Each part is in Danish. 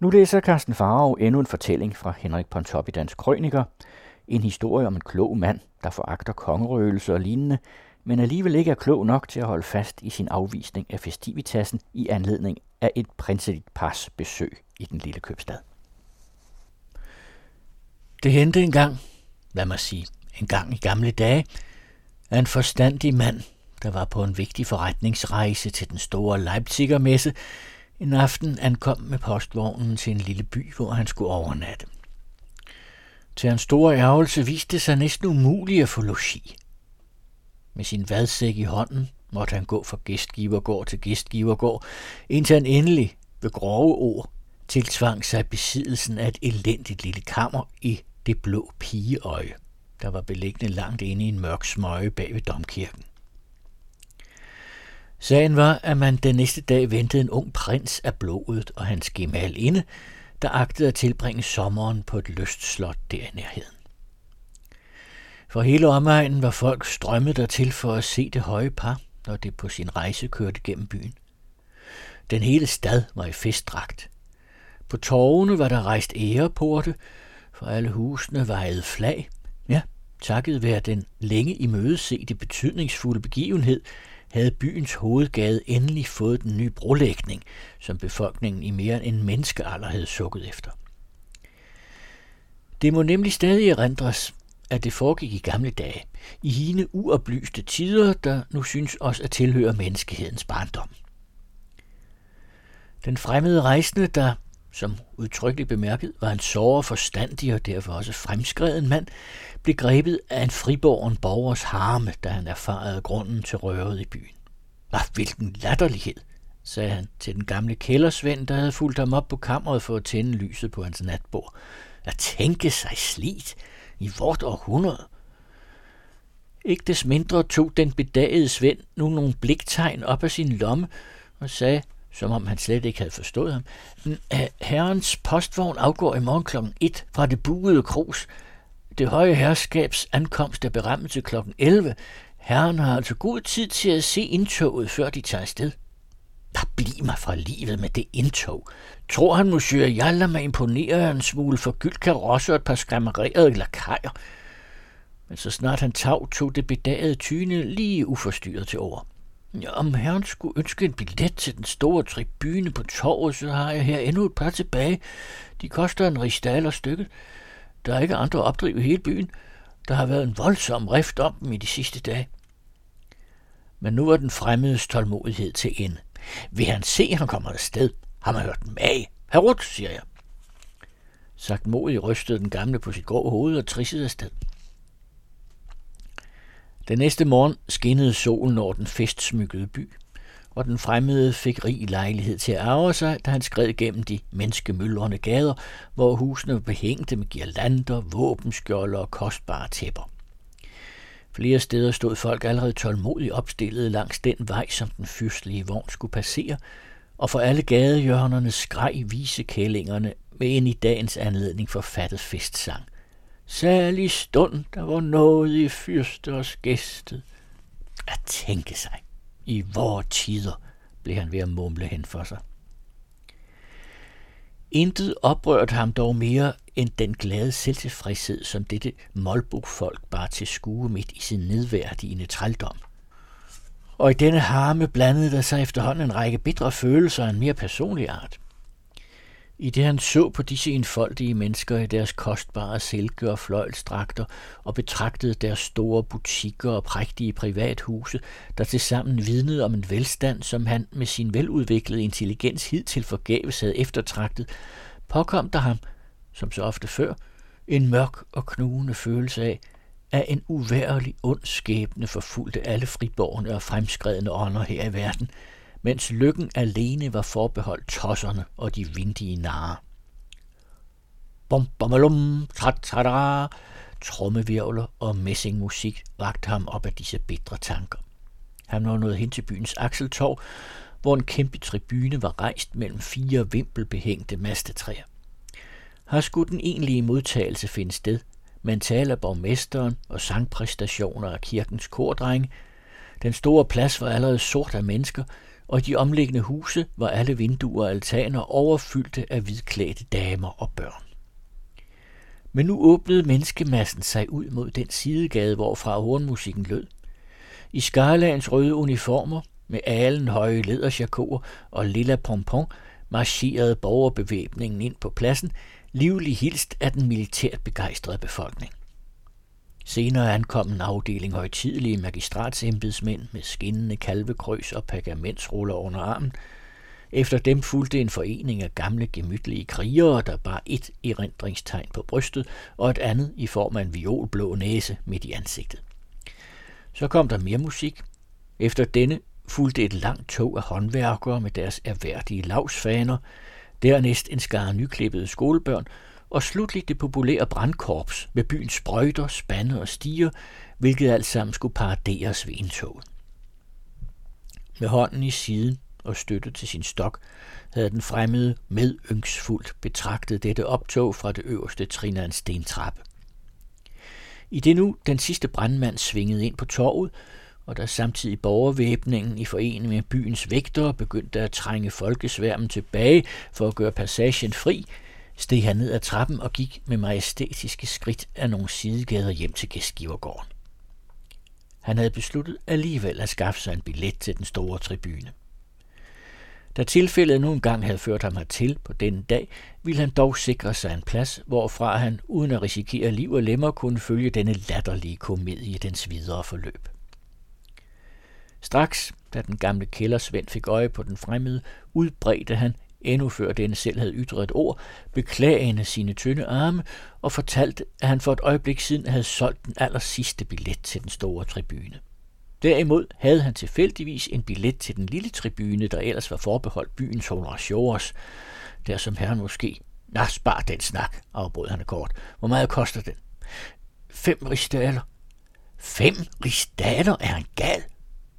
Nu læser Carsten Farov endnu en fortælling fra Henrik Pontoppidans Krøniker. En historie om en klog mand, der foragter kongerøgelse og lignende, men alligevel ikke er klog nok til at holde fast i sin afvisning af festivitassen i anledning af et prinseligt pars besøg i den lille købstad. Det hente engang, lad mig sige, en gang i gamle dage, at en forstandig mand, der var på en vigtig forretningsrejse til den store Leipziger-messe, en aften ankom med postvognen til en lille by, hvor han skulle overnatte. Til hans store ærgelse viste det sig næsten umuligt at få logi. Med sin vadsæk i hånden måtte han gå fra gæstgivergård til gæstgivergård, indtil han endelig ved grove ord tiltvang sig besiddelsen af et elendigt lille kammer i det blå pigeøje, der var beliggende langt inde i en mørk smøge bag ved domkirken. Sagen var, at man den næste dag ventede en ung prins af blodet og hans gemal inde, der agtede at tilbringe sommeren på et lystslot der i nærheden. For hele omegnen var folk strømmet dertil for at se det høje par, når det på sin rejse kørte gennem byen. Den hele stad var i festdragt. På torvene var der rejst æreporte, for alle husene vejede flag. Ja, takket være den længe i betydningsfulde begivenhed, havde byens hovedgade endelig fået den nye brolægning, som befolkningen i mere end en menneskealder havde sukket efter. Det må nemlig stadig erindres, at det foregik i gamle dage, i hine uoplyste tider, der nu synes os at tilhøre menneskehedens barndom. Den fremmede rejsende, der, som udtrykkeligt bemærket, var en såre forstandig og derfor også fremskreden mand, blev grebet af en friborgen borgers harme, da han erfarede grunden til røvet i byen. Hvad hvilken latterlighed, sagde han til den gamle kældersvend, der havde fulgt ham op på kammeret for at tænde lyset på hans natbord. At tænke sig slidt i vort århundrede. Ikke des mindre tog den bedagede Svend nu nogle bliktegn op af sin lomme og sagde, som om han slet ikke havde forstået ham, øh, herrens postvogn afgår i morgen kl. 1 fra det buede krus. Det høje herskabs ankomst er berammet til kl. 11. Herren har altså god tid til at se indtoget, før de tager afsted. Der bliv mig fra livet med det indtog. Tror han, monsieur, jeg lader mig imponere en smule for gyld karosse og et par skræmmererede lakajer. Men så snart han tav, tog det bedagede tyne lige uforstyrret til over. Ja, om herren skulle ønske en billet til den store tribune på torvet, så har jeg her endnu et par tilbage. De koster en rigsdaler stykket. Der er ikke andre opdrive i hele byen. Der har været en voldsom rift om dem i de sidste dage. Men nu var den fremmedes tålmodighed til ende. Vil han se, at han kommer afsted? Har man hørt mag? Herut, siger jeg. Sagt modig rystede den gamle på sit grå hoved og trissede afsted. Den næste morgen skinnede solen over den festsmykkede by, og den fremmede fik rig lejlighed til at arve sig, da han skred gennem de menneskemyldrende gader, hvor husene var behængte med girlander, våbenskjolde og kostbare tæpper. Flere steder stod folk allerede tålmodigt opstillet langs den vej, som den fyrstlige vogn skulle passere, og for alle gadehjørnerne skreg kællingerne med en i dagens anledning forfattet festsang. Særlig stund, der var noget i fyrsters gæstet. At tænke sig. I vore tider, blev han ved at mumle hen for sig. Intet oprørte ham dog mere end den glade selvtilfredshed, som dette målbogfolk bar til skue midt i sin nedværdigende trældom. Og i denne harme blandede der sig efterhånden en række bitre følelser af en mere personlig art. I det han så på disse enfoldige mennesker i deres kostbare silke- og fløjlsdragter og betragtede deres store butikker og prægtige privathuse, der tilsammen vidnede om en velstand, som han med sin veludviklede intelligens hidtil forgæves havde eftertragtet, påkom der ham, som så ofte før, en mørk og knugende følelse af, at en uværlig ond skæbne forfulgte alle friborgerne og fremskredende ånder her i verden – mens lykken alene var forbeholdt tosserne og de vindige narer. Bom, bommalum, trat, trommevirvler og messingmusik vagte ham op af disse bedre tanker. Han var nået hen til byens akseltorv, hvor en kæmpe tribune var rejst mellem fire vimpelbehængte mastetræer. Her skulle den egentlige modtagelse finde sted, men taler borgmesteren og sangpræstationer af kirkens kordreng. Den store plads var allerede sort af mennesker, og de omliggende huse var alle vinduer og altaner overfyldte af hvidklædte damer og børn. Men nu åbnede menneskemassen sig ud mod den sidegade, hvorfra hornmusikken lød. I Skarlagens røde uniformer, med alen høje lederjakoer og lilla pompon, marcherede borgerbevæbningen ind på pladsen, livlig hilst af den militært begejstrede befolkning. Senere ankom en afdeling højtidelige magistratsembedsmænd med skinnende kalvekrøs og pergamentsruller under armen. Efter dem fulgte en forening af gamle gemytlige krigere, der bar et erindringstegn på brystet og et andet i form af en violblå næse midt i ansigtet. Så kom der mere musik. Efter denne fulgte et langt tog af håndværkere med deres erhverdige lavsfaner, dernæst en skare nyklippede skolebørn og slutligt det populære brandkorps med byens sprøjter, spande og stiger, hvilket alt sammen skulle paraderes ved indtoget. Med hånden i siden og støttet til sin stok, havde den fremmede medynksfuldt betragtet dette optog fra det øverste trin af en stentrappe. I det nu den sidste brandmand svingede ind på torvet, og da samtidig borgervæbningen i forening med byens vægtere begyndte at trænge folkesværmen tilbage for at gøre passagen fri, steg han ned ad trappen og gik med majestætiske skridt af nogle sidegader hjem til gæstgivergården. Han havde besluttet alligevel at skaffe sig en billet til den store tribune. Da tilfældet nu engang havde ført ham hertil på denne dag, ville han dog sikre sig en plads, hvorfra han, uden at risikere liv og lemmer, kunne følge denne latterlige komedie i dens videre forløb. Straks, da den gamle kældersvend fik øje på den fremmede, udbredte han endnu før denne selv havde ytret et ord, beklagende sine tynde arme og fortalte, at han for et øjeblik siden havde solgt den aller sidste billet til den store tribune. Derimod havde han tilfældigvis en billet til den lille tribune, der ellers var forbeholdt byens honoratiores, der som herren måske... Nå, spar den snak, afbrød han kort. Hvor meget koster den? Fem ristaler. Fem ristaler? Er han gal?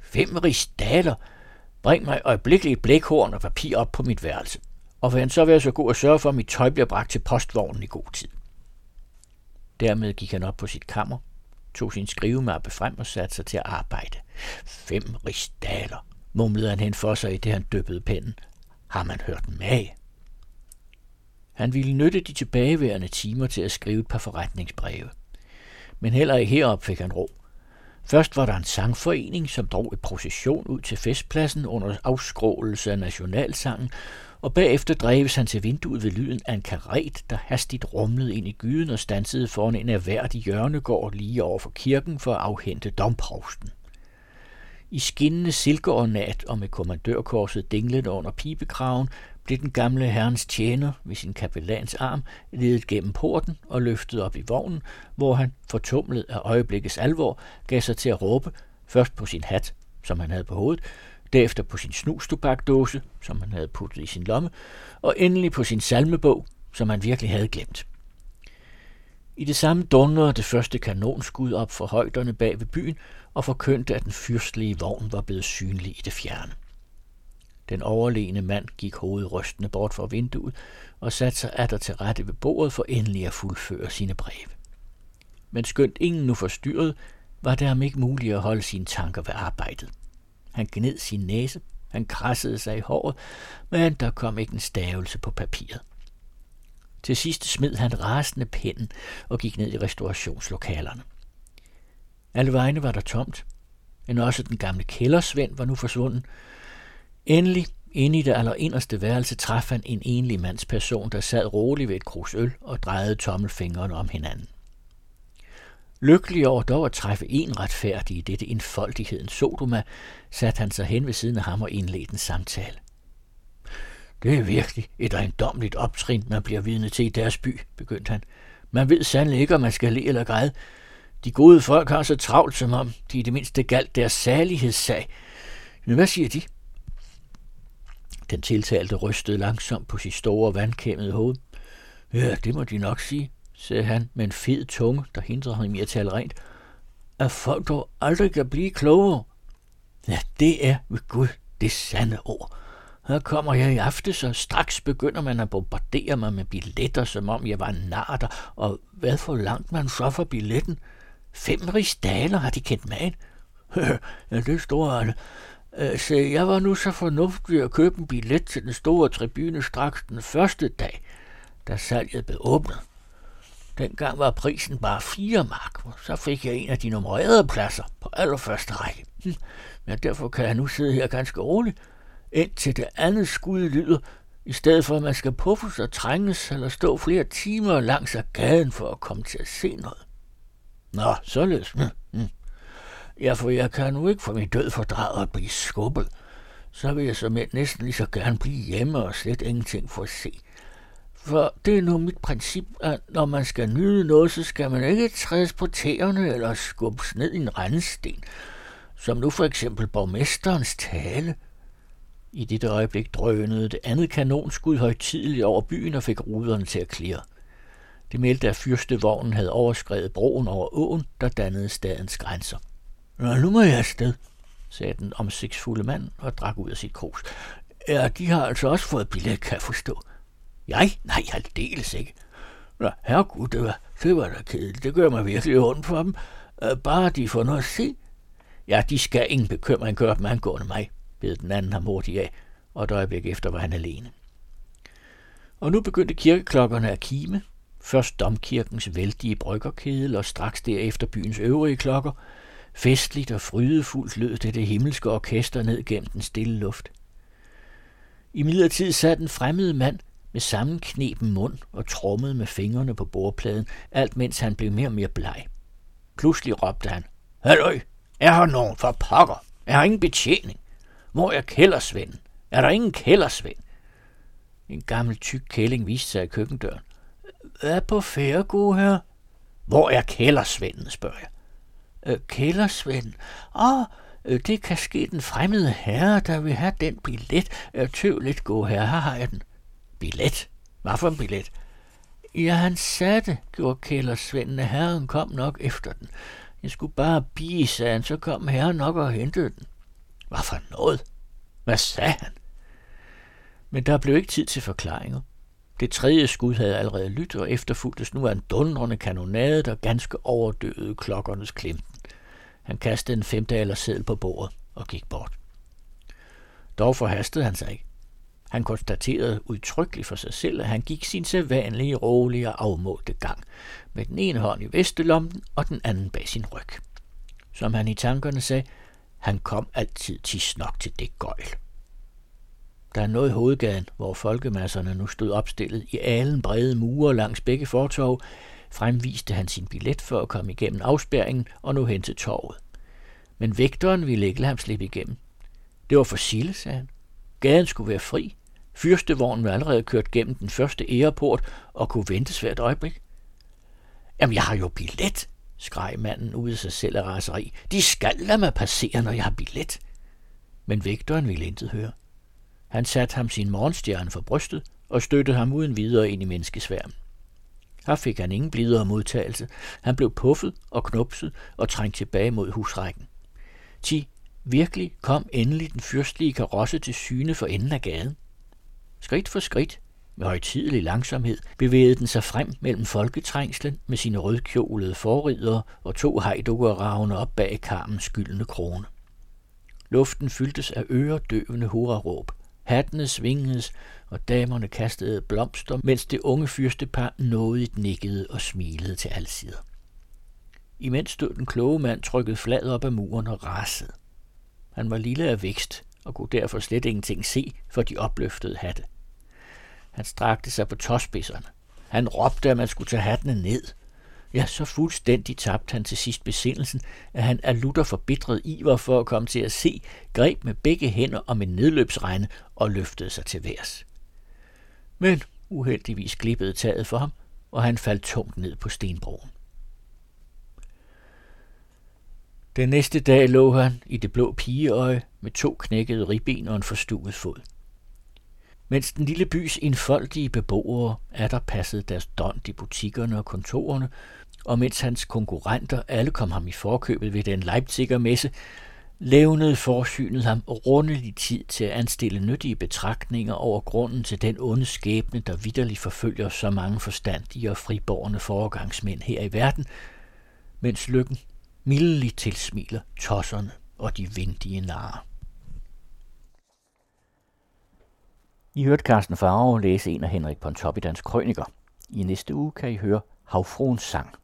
Fem ristaler? Bring mig øjeblikkeligt et blækhorn og papir op på mit værelse, og vil han så være så god at sørge for, at mit tøj bliver bragt til postvognen i god tid. Dermed gik han op på sit kammer, tog sin skrivemappe frem og satte sig til at arbejde. Fem ristaler, mumlede han hen for sig i det, han dyppede pennen. Har man hørt mag? Han ville nytte de tilbageværende timer til at skrive et par forretningsbreve. Men heller ikke herop fik han ro. Først var der en sangforening, som drog et procession ud til festpladsen under afskrålelse af nationalsangen, og bagefter dreves han til vinduet ved lyden af en karet, der hastigt rumlede ind i gyden og stansede foran en erhverdig hjørnegård lige over for kirken for at afhente domprovsten. I skinnende silkeornat og med kommandørkorset dinglende under pibekraven blev den gamle herrens tjener ved sin kapellans arm ledet gennem porten og løftet op i vognen, hvor han, fortumlet af øjeblikkets alvor, gav sig til at råbe, først på sin hat, som han havde på hovedet, derefter på sin snustobakdåse, som han havde puttet i sin lomme, og endelig på sin salmebog, som han virkelig havde glemt. I det samme dundrede det første kanonskud op for højderne bag ved byen og forkyndte, at den fyrstlige vogn var blevet synlig i det fjerne. Den overlegne mand gik hovedet rystende bort fra vinduet og satte sig atter til rette ved bordet for endelig at fuldføre sine breve. Men skønt ingen nu forstyrret, var det ham ikke muligt at holde sine tanker ved arbejdet. Han gned sin næse, han krassede sig i håret, men der kom ikke en stavelse på papiret. Til sidst smed han rasende pinden og gik ned i restaurationslokalerne. Alle vegne var der tomt, men også den gamle kældersvend var nu forsvundet, Endelig, inde i det allerinderste værelse, traf han en enlig mandsperson, der sad rolig ved et krus øl og drejede tommelfingrene om hinanden. Lykkelig over dog at træffe en retfærdig i dette indfoldighedens Sodoma, satte han sig hen ved siden af ham og indledte en samtale. Det er virkelig et ejendomligt optrin, man bliver vidne til i deres by, begyndte han. Man ved sandelig ikke, om man skal le eller græde. De gode folk har så travlt, som om de i det mindste galt deres særlighedssag. Men hvad siger de? Den tiltalte rystede langsomt på sit store vandkæmmede hoved. Ja, det må de nok sige, sagde han med en fed tunge, der hindrede ham i at tale rent. At folk dog aldrig kan blive klogere. Ja, det er ved Gud det sande ord. Her kommer jeg i aften, så straks begynder man at bombardere mig med billetter, som om jeg var en narter. Og hvad for langt man så for billetten? Fem rigsdaler har de kendt med ja, det er store, så jeg var nu så fornuftig at købe en billet til den store tribune straks den første dag, da salget blev åbnet. Dengang var prisen bare 4 mark, og så fik jeg en af de nummererede pladser på allerførste række. Hm, men derfor kan jeg nu sidde her ganske roligt, indtil det andet skud lyder, i stedet for at man skal puffes og trænges eller stå flere timer langs af gaden for at komme til at se noget. Nå, således. Mm. Mm. Ja, for jeg kan nu ikke for min død fordrage at blive skubbet. Så vil jeg som næsten lige så gerne blive hjemme og slet ingenting få at se. For det er nu mit princip, at når man skal nyde noget, så skal man ikke trædes på tæerne eller skubbes ned i en rendesten, som nu for eksempel borgmesterens tale. I dette øjeblik drønede det andet kanonskud højtidligt over byen og fik ruderne til at klire. Det meldte, at fyrstevognen havde overskrevet broen over åen, der dannede stadens grænser. Nå, nu må jeg afsted, sagde den omsigtsfulde mand og drak ud af sit krus. Ja, de har altså også fået billet, kan jeg forstå. Jeg? Nej, aldeles ikke. Nå, herregud, det var, det var da kedeligt. Det gør mig virkelig ondt for dem. Øh, bare de får noget at se. Ja, de skal ingen bekymring gøre dem angående mig, bed den anden ham hurtigt af, og et øjeblik efter var han alene. Og nu begyndte kirkeklokkerne at kime. Først domkirkens vældige bryggerkedel, og straks derefter byens øvrige klokker. Festligt og frydefuldt lød det det himmelske orkester ned gennem den stille luft. I midlertid sad den fremmede mand med sammenknepen mund og trommede med fingrene på bordpladen, alt mens han blev mere og mere bleg. Pludselig råbte han, Halløj, er her nogen for pokker? Er her ingen betjening? Hvor er kældersvenden? Er der ingen kældersvend? En gammel tyk kælling viste sig i køkkendøren. Hvad på færre, gode her? Hvor er kældersvenden, spørger jeg. Øh, kældersvenden? Øh, det kan ske den fremmede herre, der vil have den billet. Øh, tøv lidt, gå herre, her har jeg den. Billet? Hvad for en billet? Ja, han satte, gjorde kældersvenden, at herren kom nok efter den. Jeg skulle bare bige, sagde han, så kom herren nok og hentede den. Hvad for noget? Hvad sagde han? Men der blev ikke tid til forklaringer. Det tredje skud havde allerede lyttet og efterfulgtes nu af en dundrende kanonade, der ganske overdøde klokkernes klimten. Han kastede en femdaler seddel på bordet og gik bort. Dog forhastede han sig ikke. Han konstaterede udtrykkeligt for sig selv, at han gik sin sædvanlige, rolige og afmålte gang, med den ene hånd i vestelommen og den anden bag sin ryg. Som han i tankerne sagde, han kom altid til nok til det gøjl. Der er noget i hovedgaden, hvor folkemasserne nu stod opstillet i alen brede mure langs begge fortov, fremviste han sin billet for at komme igennem afspærringen og nå hen til torvet. Men vægteren ville ikke lade ham slippe igennem. Det var for sille, sagde han. Gaden skulle være fri. Fyrstevognen var allerede kørt gennem den første æreport og kunne vente svært øjeblik. Jamen, jeg har jo billet, skreg manden ud af sig selv af raseri. De skal lade mig passere, når jeg har billet. Men vægteren ville intet høre. Han satte ham sin morgenstjerne for brystet og støttede ham uden videre ind i menneskesværmen. Her fik han ingen blidere modtagelse. Han blev puffet og knupset og trængt tilbage mod husrækken. Ti, virkelig kom endelig den fyrstlige karosse til syne for enden af gaden. Skridt for skridt, med højtidelig langsomhed, bevægede den sig frem mellem folketrængslen med sine rødkjolede forridere og to hejdukker ravne op bag karmens gyldne krone. Luften fyldtes af øredøvende hurraråb. Hattene svingedes, og damerne kastede blomster, mens det unge fyrstepar nådigt nikkede og smilede til alle sider. Imens stod den kloge mand trykket flad op ad muren og rasede. Han var lille af vækst og kunne derfor slet ingenting se for de opløftede hatte. Han strakte sig på tåspidserne. Han råbte, at man skulle tage hattene ned. Ja, så fuldstændig tabte han til sidst besindelsen, at han er lutter forbitret iver for at komme til at se, greb med begge hænder om en nedløbsregne og løftede sig til værs. Men uheldigvis glippede taget for ham, og han faldt tungt ned på stenbroen. Den næste dag lå han i det blå pigeøje med to knækkede ribben og en forstuet fod. Mens den lille bys enfoldige beboere er der passet deres dånd i butikkerne og kontorerne, og mens hans konkurrenter alle kom ham i forkøbet ved den Leipziger messe, levnede forsynet ham rundelig tid til at anstille nyttige betragtninger over grunden til den onde skæbne, der vidderligt forfølger så mange forstandige og friborgende foregangsmænd her i verden, mens lykken mildeligt tilsmiler tosserne og de vindige narer. I hørte Carsten Farve læse en af Henrik Pontoppidans krøniker. I næste uge kan I høre Havfruens sang.